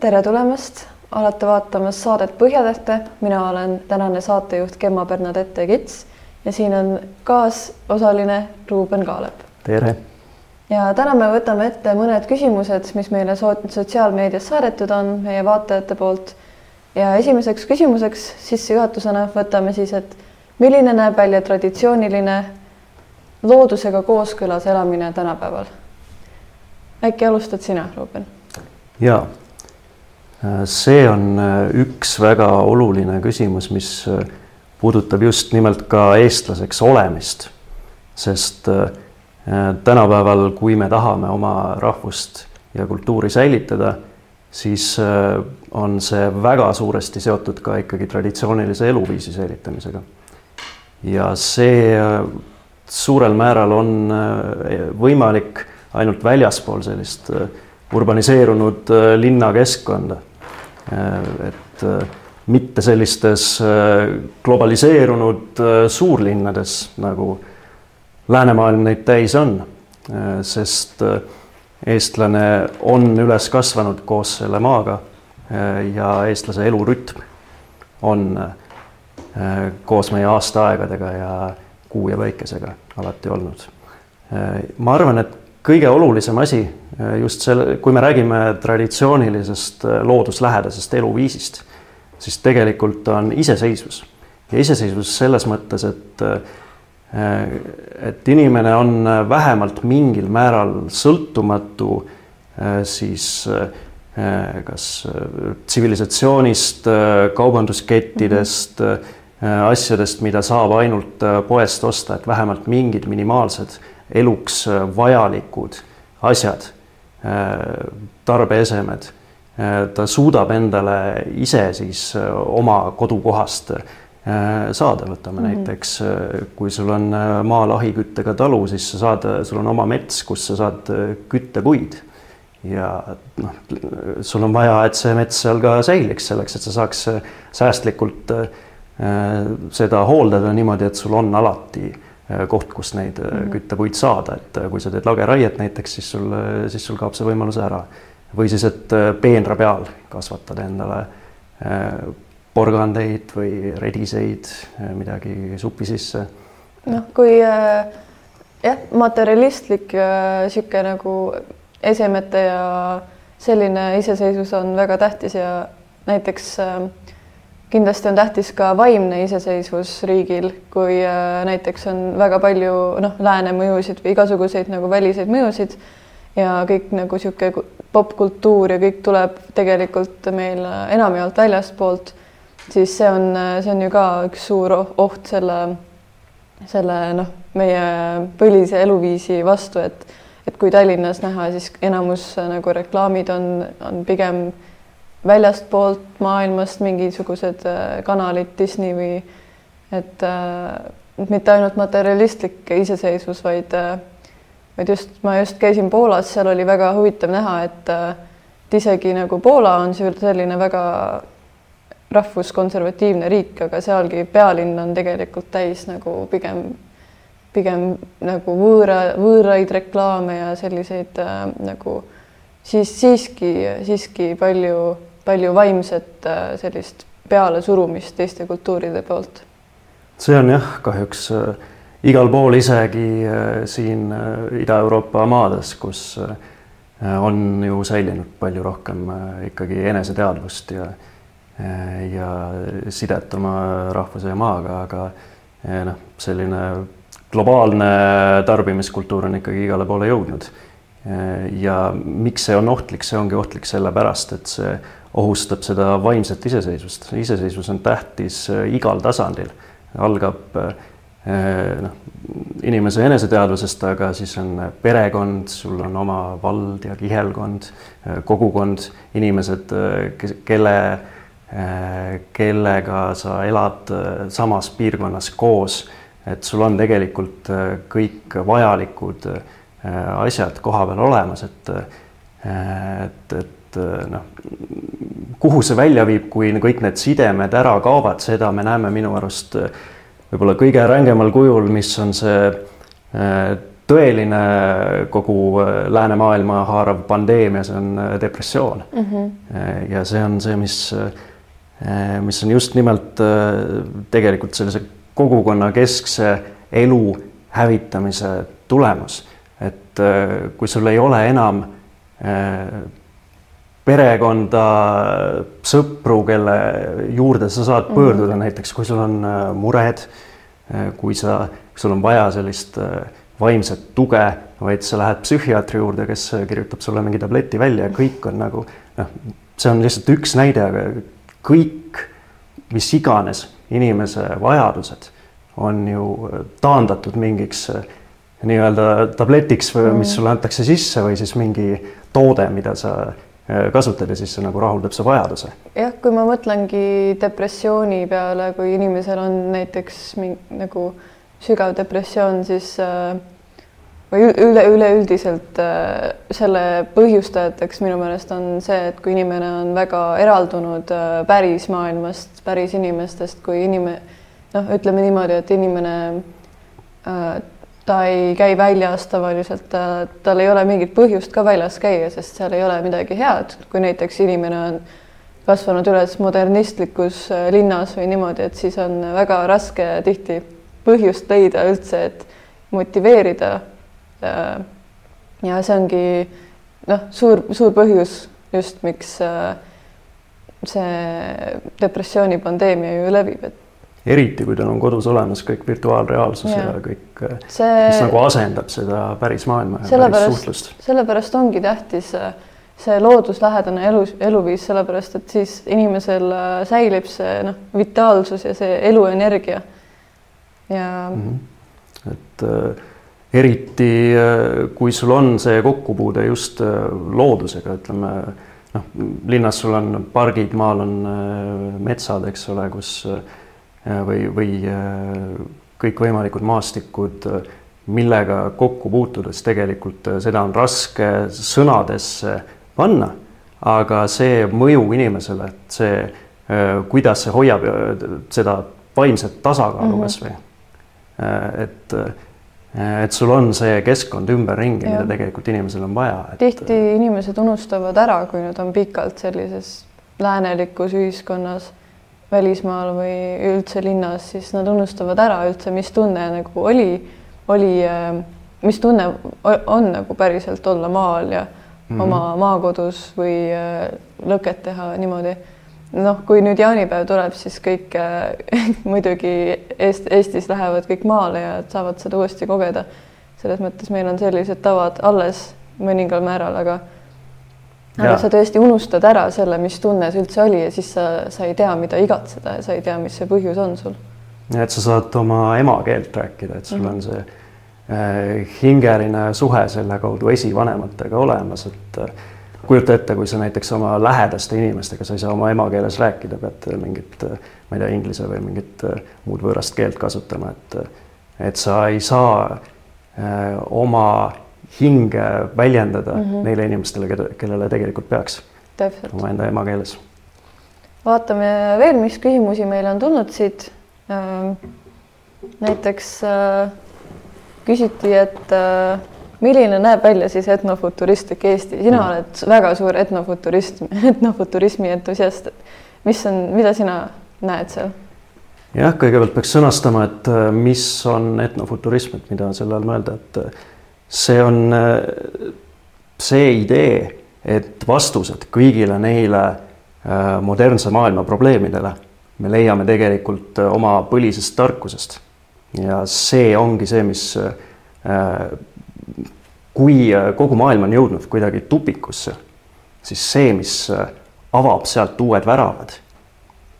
tere tulemast, olete vaatamas saadet Põhjatähte, mina olen tänane saatejuht Gemma Bernadette Kits ja siin on kaasosaline Ruuben Kaalep. tere! ja täna me võtame ette mõned küsimused, mis meile sotsiaalmeedias saadetud on meie vaatajate poolt. ja esimeseks küsimuseks sissejuhatusena võtame siis, et milline näeb välja traditsiooniline loodusega kooskõlas elamine tänapäeval? äkki alustad sina, Ruuben? ja see on üks väga oluline küsimus, mis puudutab just nimelt ka eestlaseks olemist, sest tänapäeval, kui me tahame oma rahvust ja kultuuri säilitada, siis on see väga suuresti seotud ka ikkagi traditsioonilise eluviisi säilitamisega. ja see suurel määral on võimalik ainult väljaspool sellist urbaniseerunud linnakeskkonda. et mitte sellistes globaliseerunud suurlinnades, nagu läänemaailm neid täis on, sest eestlane on üles kasvanud koos selle maaga ja eestlase elurütm on koos meie aastaaegadega ja kuu ja päikesega alati olnud. ma arvan, et kõige olulisem asi just selle, kui me räägime traditsioonilisest looduslähedasest eluviisist, siis tegelikult on iseseisvus. Ja iseseisvus selles mõttes, et et inimene on vähemalt mingil määral sõltumatu siis kas tsivilisatsioonist, kaubanduskettidest asjadest, mida saab ainult poest osta, et vähemalt mingid minimaalsed eluks vajalikud asjad, tarbeesemed, ta suudab endale ise siis oma kodukohast saada, võtame mm -hmm. näiteks, kui sul on maal ahiküttega talu, siis sa saad, sul on oma mets, kus sa saad küttepuid. ja noh, sul on vaja, et see mets seal ka säiliks selleks, et sa saaks säästlikult seda hooldada niimoodi, et sul on alati koht, kus neid mm -hmm. küttepuid saada, et kui sa teed lageraiet näiteks, siis sul, siis sul kaob see võimalus ära. või siis, et peenra peal kasvatad endale porgandeid või rediseid, midagi supi sisse. noh, kui äh, jah, materialistlik niisugune äh, nagu esemete ja selline iseseisvus on väga tähtis ja näiteks äh, kindlasti on tähtis ka vaimne iseseisvus riigil, kui äh, näiteks on väga palju noh, lääne mõjusid või igasuguseid nagu väliseid mõjusid ja kõik nagu niisugune popkultuur ja kõik tuleb tegelikult meil enamjaolt väljastpoolt siis see on, see on ju ka üks suur oht selle, selle noh, meie põlise eluviisi vastu, et et kui Tallinnas näha, siis enamus nagu reklaamid on, on pigem väljastpoolt maailmast mingisugused äh, kanalid, Disney või et äh, mitte ainult materialistlik iseseisvus, vaid äh, vaid just, ma just käisin Poolas, seal oli väga huvitav näha, et et isegi nagu Poola on selline väga rahvuskonservatiivne riik, aga sealgi pealinn on tegelikult täis nagu pigem, pigem nagu võõra, võõraid reklaame ja selliseid äh, nagu siis siiski, siiski palju, palju vaimset äh, sellist pealesurumist teiste kultuuride poolt. see on jah, kahjuks äh, igal pool, isegi äh, siin Ida-Euroopa maades, kus on ju säilinud palju rohkem ikkagi eneseteadvust ja ja sidet oma rahvuse ja maaga, aga noh, selline globaalne tarbimiskultuur on ikkagi igale poole jõudnud. Ja miks see on ohtlik, see ongi ohtlik sellepärast, et see ohustab seda vaimset iseseisvust. iseseisvus on tähtis igal tasandil, algab noh, inimese eneseteadvusest, aga siis on perekond, sul on oma vald ja kihelkond, kogukond, inimesed, kelle Äh, kellega sa elad äh, samas piirkonnas koos, et sul on tegelikult äh, kõik vajalikud asjad koha peal olemas, et et, et noh, kuhu see välja viib, kui kõik need sidemed ära kaovad, seda me näeme minu arust võib-olla kõige rängemal kujul, mis on see tõeline kogu läänemaailma haarav pandeemia, see on depressioon mm. -hmm. ja see on see, mis, mis on just nimelt tegelikult sellise kogukonnakeskse elu hävitamise tulemus. et kui sul ei ole enam perekonda, sõpru, kelle juurde sa saad pöörduda mm, -hmm. näiteks kui sul on äh, mured, äh, kui sa, sul on vaja sellist äh, vaimset tuge, vaid sa lähed psühhiaatri juurde, kes kirjutab sulle mingi tableti välja ja kõik on nagu noh, see on lihtsalt üks näide, aga kõik, mis iganes inimese vajadused on ju taandatud mingiks nii-öelda tabletiks, mis mhm. sulle antakse sisse või siis mingi toode, mida sa kasutad ja siis see nagu rahuldab su vajaduse. jah, kui ma mõtlengi depressiooni peale, kui inimesel on näiteks mingi nagu sügav depressioon, siis äh, või üle, üleüldiselt äh, selle põhjustajateks minu meelest on see, et kui inimene on väga eraldunud päris maailmast, päris inimestest, kui inimene noh, ütleme niimoodi, et inimene ta ei käi väljas tavaliselt, tal ei ole mingit põhjust ka väljas käia, sest seal ei ole midagi head, kui näiteks inimene on kasvanud üles modernistlikus äh, linnas või niimoodi, et siis on väga raske tihti põhjust leida üldse, et motiveerida. Äh, ja see ongi noh, suur, suur põhjus just, miks äh, see depressiooni pandeemia ju levib, et eriti kui tal on kodus olemas kõik virtuaalreaalsus ja, ja kõik see..., mis nagu asendab seda päris maailma ja päris suhtlust. sellepärast ongi tähtis äh, see looduslähedane elu, eluviis, sellepärast et siis inimesel äh, säilib see noh, vitaalsus ja see eluenergia. ja mm. -hmm. et äh, eriti äh, kui sul on see kokkupuude just äh, loodusega, ütleme noh, linnas sul on pargid, maal on äh, metsad, eks ole, kus äh, või, või äh, kõikvõimalikud maastikud, millega kokku puutudes tegelikult äh, seda on raske sõnadesse panna, aga see mõju inimesele, et see, äh, kuidas see hoiab seda vaimset tasakaalu mm -hmm. kasvõi. et, et sul on see keskkond ümberringi, mida tegelikult inimesel on vaja et.... tihti inimesed unustavad ära, kui nad on pikalt sellises läänelikus ühiskonnas välismaal või üldse linnas, siis nad unustavad ära üldse, mis tunne nagu oli, oli, äh, mis tunne on nagu päriselt olla maal ja mm -hmm. oma maakodus või äh, lõket teha niimoodi. noh, kui nüüd jaanipäev tuleb, siis kõik äh, muidugi Eest, Eestis lähevad kõik maale ja saavad seda uuesti kogeda. selles mõttes meil on sellised tavad alles mõningal määral, aga aga sa tõesti unustad ära selle, mis tunne see üldse oli ja siis sa, sa ei tea, mida igatseda ja sa ei tea, mis see põhjus on sul. et sa saad oma emakeelt rääkida, et sul mm -hmm. on see äh, hingeline suhe selle kaudu esivanematega olemas, et äh, kujuta ette, kui sa näiteks oma lähedaste inimestega, sa ei saa oma emakeeles rääkida, pead mingit, ma ei tea, inglise või mingit äh, muud võõrast keelt kasutama, et et sa ei saa äh, oma hinge väljendada mm -hmm. neile inimestele, keda, kellele tegelikult peaks. omaenda emakeeles. vaatame veel, mis küsimusi meile on tulnud siit. Ähm, näiteks äh, küsiti, et äh, milline näeb välja siis etnofuturistlik Eesti, sina mm. oled väga suur etnofuturist, etnofuturismi entusiast. mis on, mida sina näed seal? jah, kõigepealt peaks sõnastama, et äh, mis on etnofuturism, et mida selle all mõelda, et see on äh, see idee, et vastused kõigile neile äh, modernse maailma probleemidele me leiame tegelikult äh, oma põlisest tarkusest. ja see ongi see, mis kui kogu maailm on jõudnud kuidagi tupikusse, siis see, mis avab sealt uued väravad,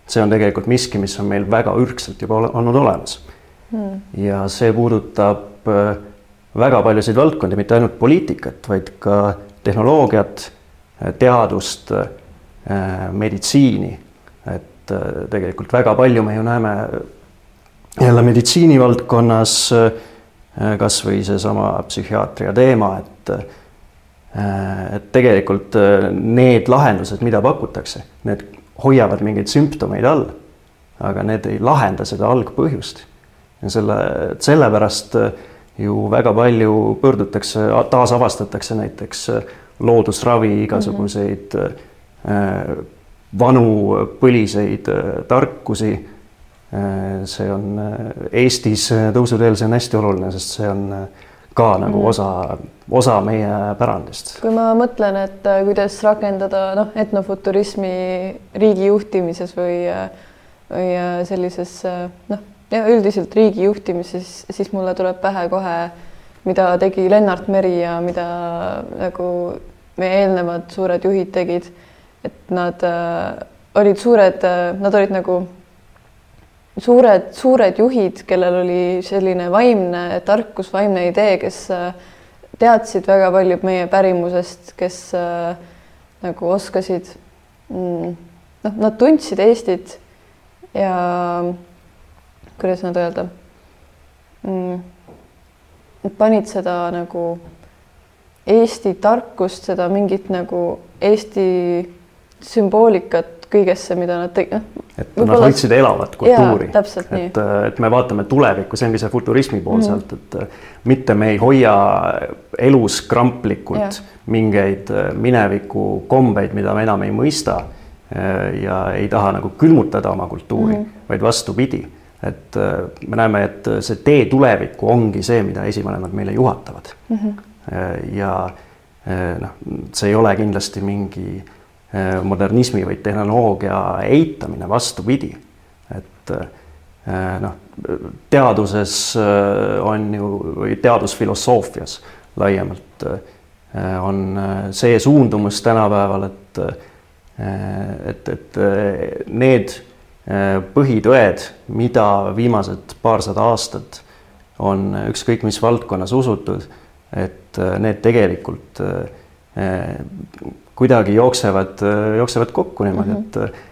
see on tegelikult miski, mis on meil väga ürgselt juba olnud olemas hmm.. ja see puudutab äh, väga paljusid valdkondi, mitte ainult poliitikat, vaid ka tehnoloogiat, teadust, meditsiini. et äh, tegelikult väga palju me ju näeme jälle meditsiinivaldkonnas äh, kasvõi seesama psühhiaatria teema, et äh, et tegelikult need lahendused, mida pakutakse, need hoiavad mingeid sümptomeid all, aga need ei lahenda seda algpõhjust. ja selle, sellepärast äh, ju väga palju pöördutakse, taasavastatakse näiteks loodusravi igasuguseid mm -hmm. vanu põliseid tarkusi. see on Eestis tõusuteel, see on hästi oluline, sest see on ka nagu mm osa, osa meie pärandist. kui ma mõtlen, et kuidas rakendada noh, etnofuturismi riigi juhtimises või, või sellises noh ja üldiselt riigi juhtimises, siis mulle tuleb pähe kohe, mida tegi Lennart Meri ja mida nagu meie eelnevad suured juhid tegid. et nad äh, olid suured äh,, nad olid nagu suured, suured juhid, kellel oli selline vaimne tarkus, vaimne idee, kes äh, teadsid väga palju meie pärimusest, kes äh, nagu oskasid mm,, noh, nad tundsid Eestit ja kuidas nüüd öelda mm,, panid seda nagu Eesti tarkust, seda mingit nagu Eesti sümboolikat kõigesse, mida nad tegid, noh. et nad hoidsid elavat kultuuri. et, et me vaatame tulevikku, see ongi see futurismi pool mm. sealt, et mitte me ei hoia elus kramplikult ja. mingeid mineviku kombeid, mida me enam ei mõista ja ei taha nagu külmutada oma kultuuri mm, -hmm. vaid vastupidi et äh, me näeme, et see tee tulevikku ongi see, mida esivanemad meile juhatavad mm. -hmm. ja äh, noh, see ei ole kindlasti mingi modernismi või tehnoloogia eitamine, vastupidi. et noh, teaduses on ju või teadusfilosoofias laiemalt on see suundumus tänapäeval, et et, et need Äh, põhitõed, mida viimased paarsada aastat on ükskõik mis valdkonnas usutud, et äh, need tegelikult äh, kuidagi jooksevad, jooksevad kokku niimoodi mm, -hmm. et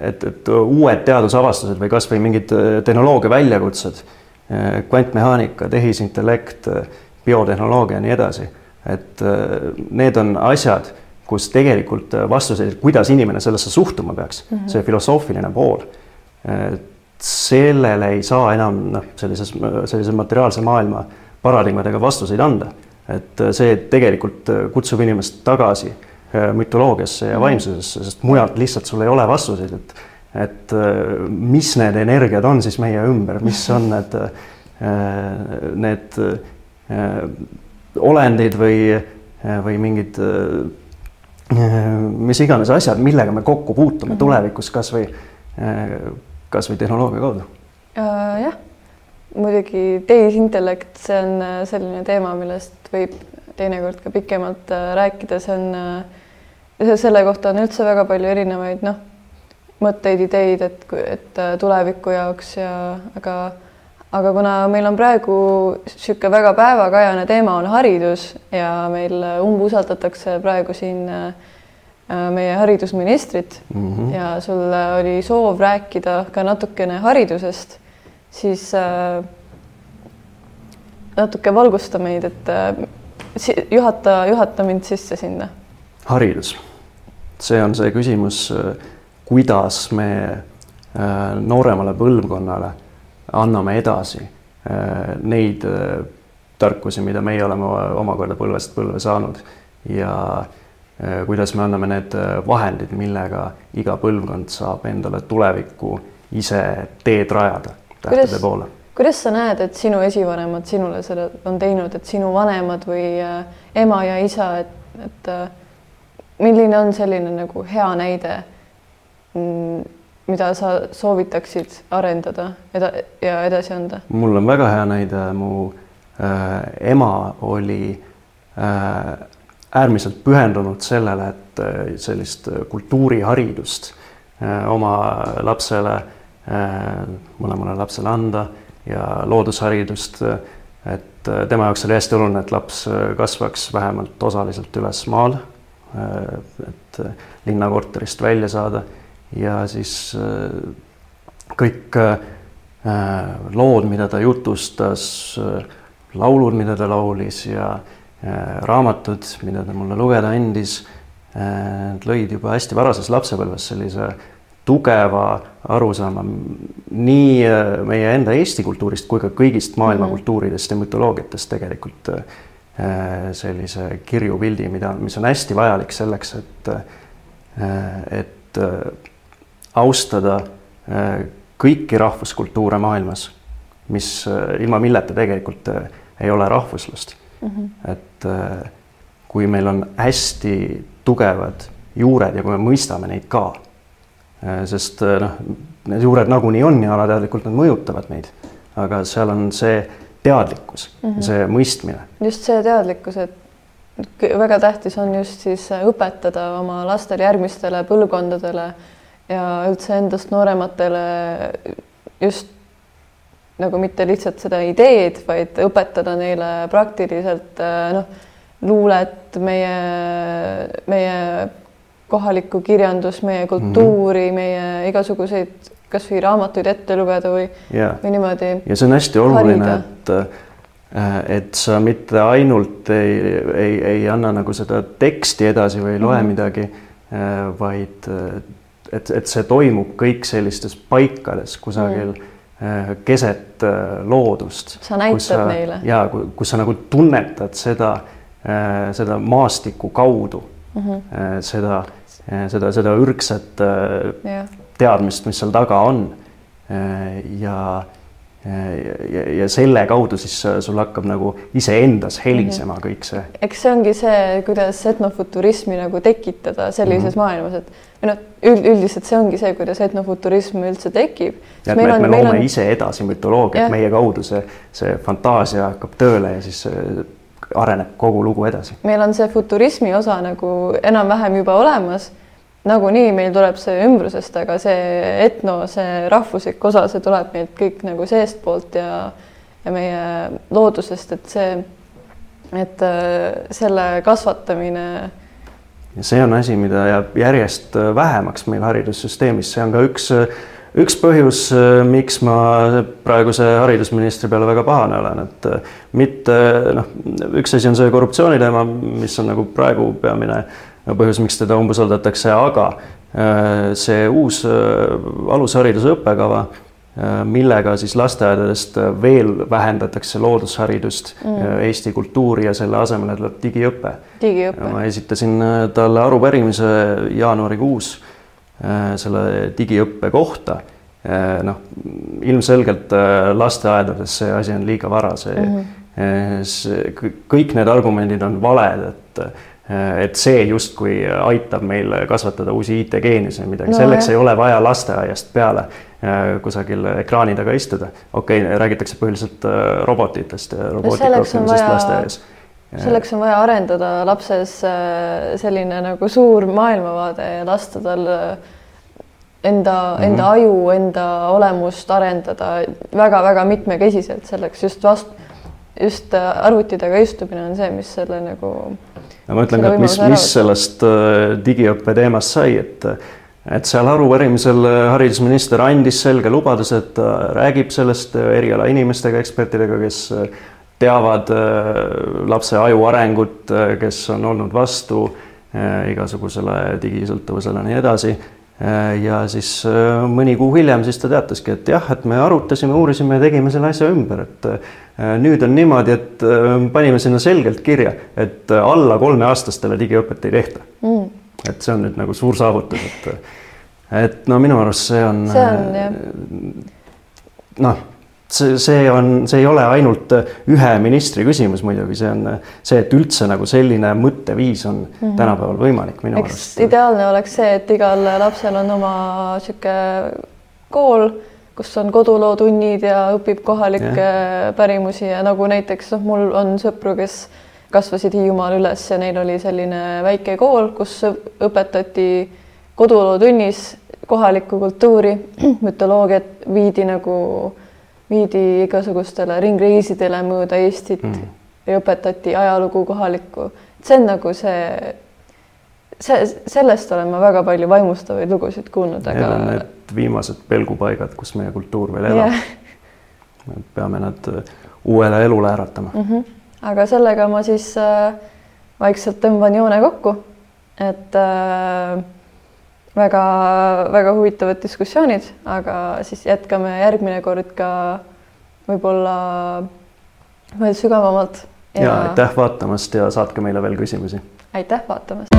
et, et uued teadusavastused või kasvõi mingid tehnoloogia väljakutsed, kvantmehaanika, tehisintellekt, biotehnoloogia ja nii edasi, et need on asjad kus tegelikult äh, vastuseid, kuidas inimene sellesse suhtuma peaks mm, -hmm. see filosoofiline pool. sellele ei saa enam noh, sellises, sellise materiaalse maailma paradigmadega vastuseid anda. et äh, see tegelikult äh, kutsub inimest tagasi mütoloogiasse ja mhm. vaimsusesse, sest mujalt lihtsalt sul ei ole vastuseid, et et mis need energiad on siis meie ümber, mis on need, need olendid või, või mingid mis iganes asjad, millega me kokku puutume mm -hmm. tulevikus kasvõi, kasvõi tehnoloogia kaudu uh,. jah, muidugi tehisintellekt, see on äh, selline teema, millest võib teinekord ka pikemalt äh, rääkida, see on, äh, selle kohta on üldse väga palju erinevaid noh, mõtteid, ideid, et, et tuleviku jaoks ja aga aga kuna meil on praegu niisugune väga päevakajane teema on haridus ja meil umbusaldatakse praegu siin äh, meie haridusministrit mm -hmm. ja sul oli soov rääkida ka natukene haridusest, siis äh, natuke valgusta meid, et äh, juhata, juhata mind sisse sinna. haridus, see on see küsimus, kuidas me nooremale põlvkonnale anname edasi äh, neid äh, tarkusi, mida meie oleme omakorda põlvest põlve saanud ja äh, kuidas me anname need vahendid, millega iga põlvkond saab endale tulevikku ise teed rajada tähtede poole. kuidas sa näed, et sinu esivanemad sinule selle on teinud, et sinu vanemad või ema ja isa, et, et milline on selline nagu hea näide mm, mida sa soovitaksid arendada eda- ja edasi anda? mul on väga hea näide, mu äh, ema oli äh, äärmiselt pühendunud sellele, et äh, sellist kultuuriharidust äh, oma lapsele äh,, mõlemale lapsele anda ja loodusharidust äh,, et äh, tema jaoks oli hästi oluline, et laps äh, kasvaks vähemalt osaliselt üles maal äh,, et äh, linnakorterist välja saada ja siis äh, kõik äh, lood, mida ta jutustas, äh, laulud, mida ta laulis ja raamatud, mida ta mulle lugeda andis, lõid juba hästi varases lapsepõlves sellise tugeva arusaama nii meie enda Eesti kultuurist kui ka kõigist maailma mm -hmm. kultuuridest ja mütoloogiatest tegelikult sellise kirju pildi, mida, mis on hästi vajalik selleks, et, et austada kõiki rahvuskultuure maailmas, mis ilma milleta tegelikult ei ole rahvuslust mm. -hmm. et kui meil on hästi tugevad juured ja kui me mõistame neid ka, sest noh, need juured nagunii on ja alateadlikult nad mõjutavad meid, aga seal on see teadlikkus mm, -hmm. see mõistmine. just see teadlikkus, et väga tähtis on just siis õpetada oma lastele, järgmistele põlvkondadele ja üldse endast noorematele just nagu mitte lihtsalt seda ideed, vaid õpetada neile praktiliselt noh, luulet, meie, meie kohalikku kirjandust, meie kultuuri mm, -hmm. meie igasuguseid kasvõi raamatuid ette lugeda või yeah., või niimoodi. ja see on hästi oluline, et et sa mitte ainult ei, ei, ei anna nagu seda teksti edasi või ei loe mm -hmm. midagi, vaid et, et see toimub kõik sellistes paikades kusagil mm -hmm. keset loodust. sa näitad sa, neile. ja kus sa nagu tunnetad seda, seda maastiku kaudu mm, -hmm. seda, seda, seda ürgset yeah. teadmist, mis seal taga on. ja ja, ja selle kaudu siis sul hakkab nagu iseendas helisema -hmm. kõik see. eks see ongi see, kuidas etnofuturismi nagu tekitada sellises mm -hmm. maailmas, et või noh, üld, üldiselt see ongi see, kuidas etnofuturism üldse tekib. et me, on, me loome on... ise edasi mütoloogiat, meie kaudu see, see fantaasia hakkab tööle ja siis areneb kogu lugu edasi. meil on see futurismi osa nagu enam-vähem juba olemas nagunii meil tuleb see ümbrusest, aga see etno, see rahvuslik osa, see tuleb meilt kõik nagu seestpoolt ja ja meie loodusest, et see, et äh, selle kasvatamine. ja see on asi, mida jääb järjest äh, vähemaks meil haridussüsteemis, see on ka üks üks põhjus, äh, miks ma praeguse haridusministri peale väga pahane olen, et mitte noh, üks asi on see korruptsiooni teema, mis on nagu praegu peamine põhjus, miks teda umbusaldatakse, aga äh, see uus äh, alushariduse õppekava, äh, millega siis lasteaedadest veel vähendatakse loodusharidust mm., Eesti kultuuri ja selle asemele tuleb digiõpe. ma esitasin talle arupärimise jaanuarikuus selle digiõppe kohta noh, ilmselgelt lasteaedades see asi on liiga vara, see mm, -hmm. see, kõik need argumendid on valed, et et see justkui aitab meil kasvatada uusi IT-geeniusi või midagi no,, selleks jah. ei ole vaja lasteaiast peale äh, kusagil ekraani taga istuda. okei okay,, räägitakse põhiliselt äh, robotitest ja robootika õppimisest lasteaias. selleks on vaja arendada lapses selline nagu suur maailmavaade ja lasta tal enda mm, -hmm. enda aju, enda olemust arendada väga-väga mitmekesiselt, selleks just vast-, just arvuti taga istumine on see, mis selle nagu ja ma ütlen ka, et mis, mis sellest äh, digiõppe teemast sai, et et seal arupärimisel äh, haridusminister andis selge lubaduse, et ta räägib sellest äh, eriala inimestega, ekspertidega, kes teavad lapse aju arengut, kes on olnud vastu igasugusele digisõltuvusele ja nii edasi. Äh, ja siis äh, mõni kuu hiljem siis ta teataski, et jah, et me arutasime, uurisime ja tegime selle asja ümber, et äh, nüüd on niimoodi, et panime sinna selgelt kirja, et alla kolmeaastastele digiõpet ei tehta mm.. et see on nüüd nagu suur saavutus, et, et no minu arust see on. see on jah. noh see, see on, see ei ole ainult ühe ministri küsimus muidugi, see on see, et üldse nagu selline mõtteviis on mm -hmm. tänapäeval võimalik minu Eks arust. ideaalne oleks see, et igal lapsel on oma sihuke kool, kus on kodulootunnid ja õpib kohalikke yeah. pärimusi ja nagu näiteks noh, mul on sõpru, kes kasvasid Hiiumaal üles ja neil oli selline väike kool, kus õpetati kodulootunnis kohalikku kultuuri, mütoloogiat viidi nagu viidi igasugustele ringreisidele mööda Eestit mm. ja õpetati ajalugu kohalikku. see on nagu see, see, sellest olen ma väga palju vaimustavaid lugusid kuulnud, aga. Need on need viimased pelgupaigad, kus meie kultuur veel elab yeah.. peame nad äh, uuele elule äratama mm. -hmm. aga sellega ma siis äh, vaikselt tõmban joone kokku, et äh, väga-väga huvitavad diskussioonid, aga siis jätkame järgmine kord ka võib-olla veel sügavamalt. ja aitäh vaatamast ja saatke meile veel küsimusi. aitäh vaatamast.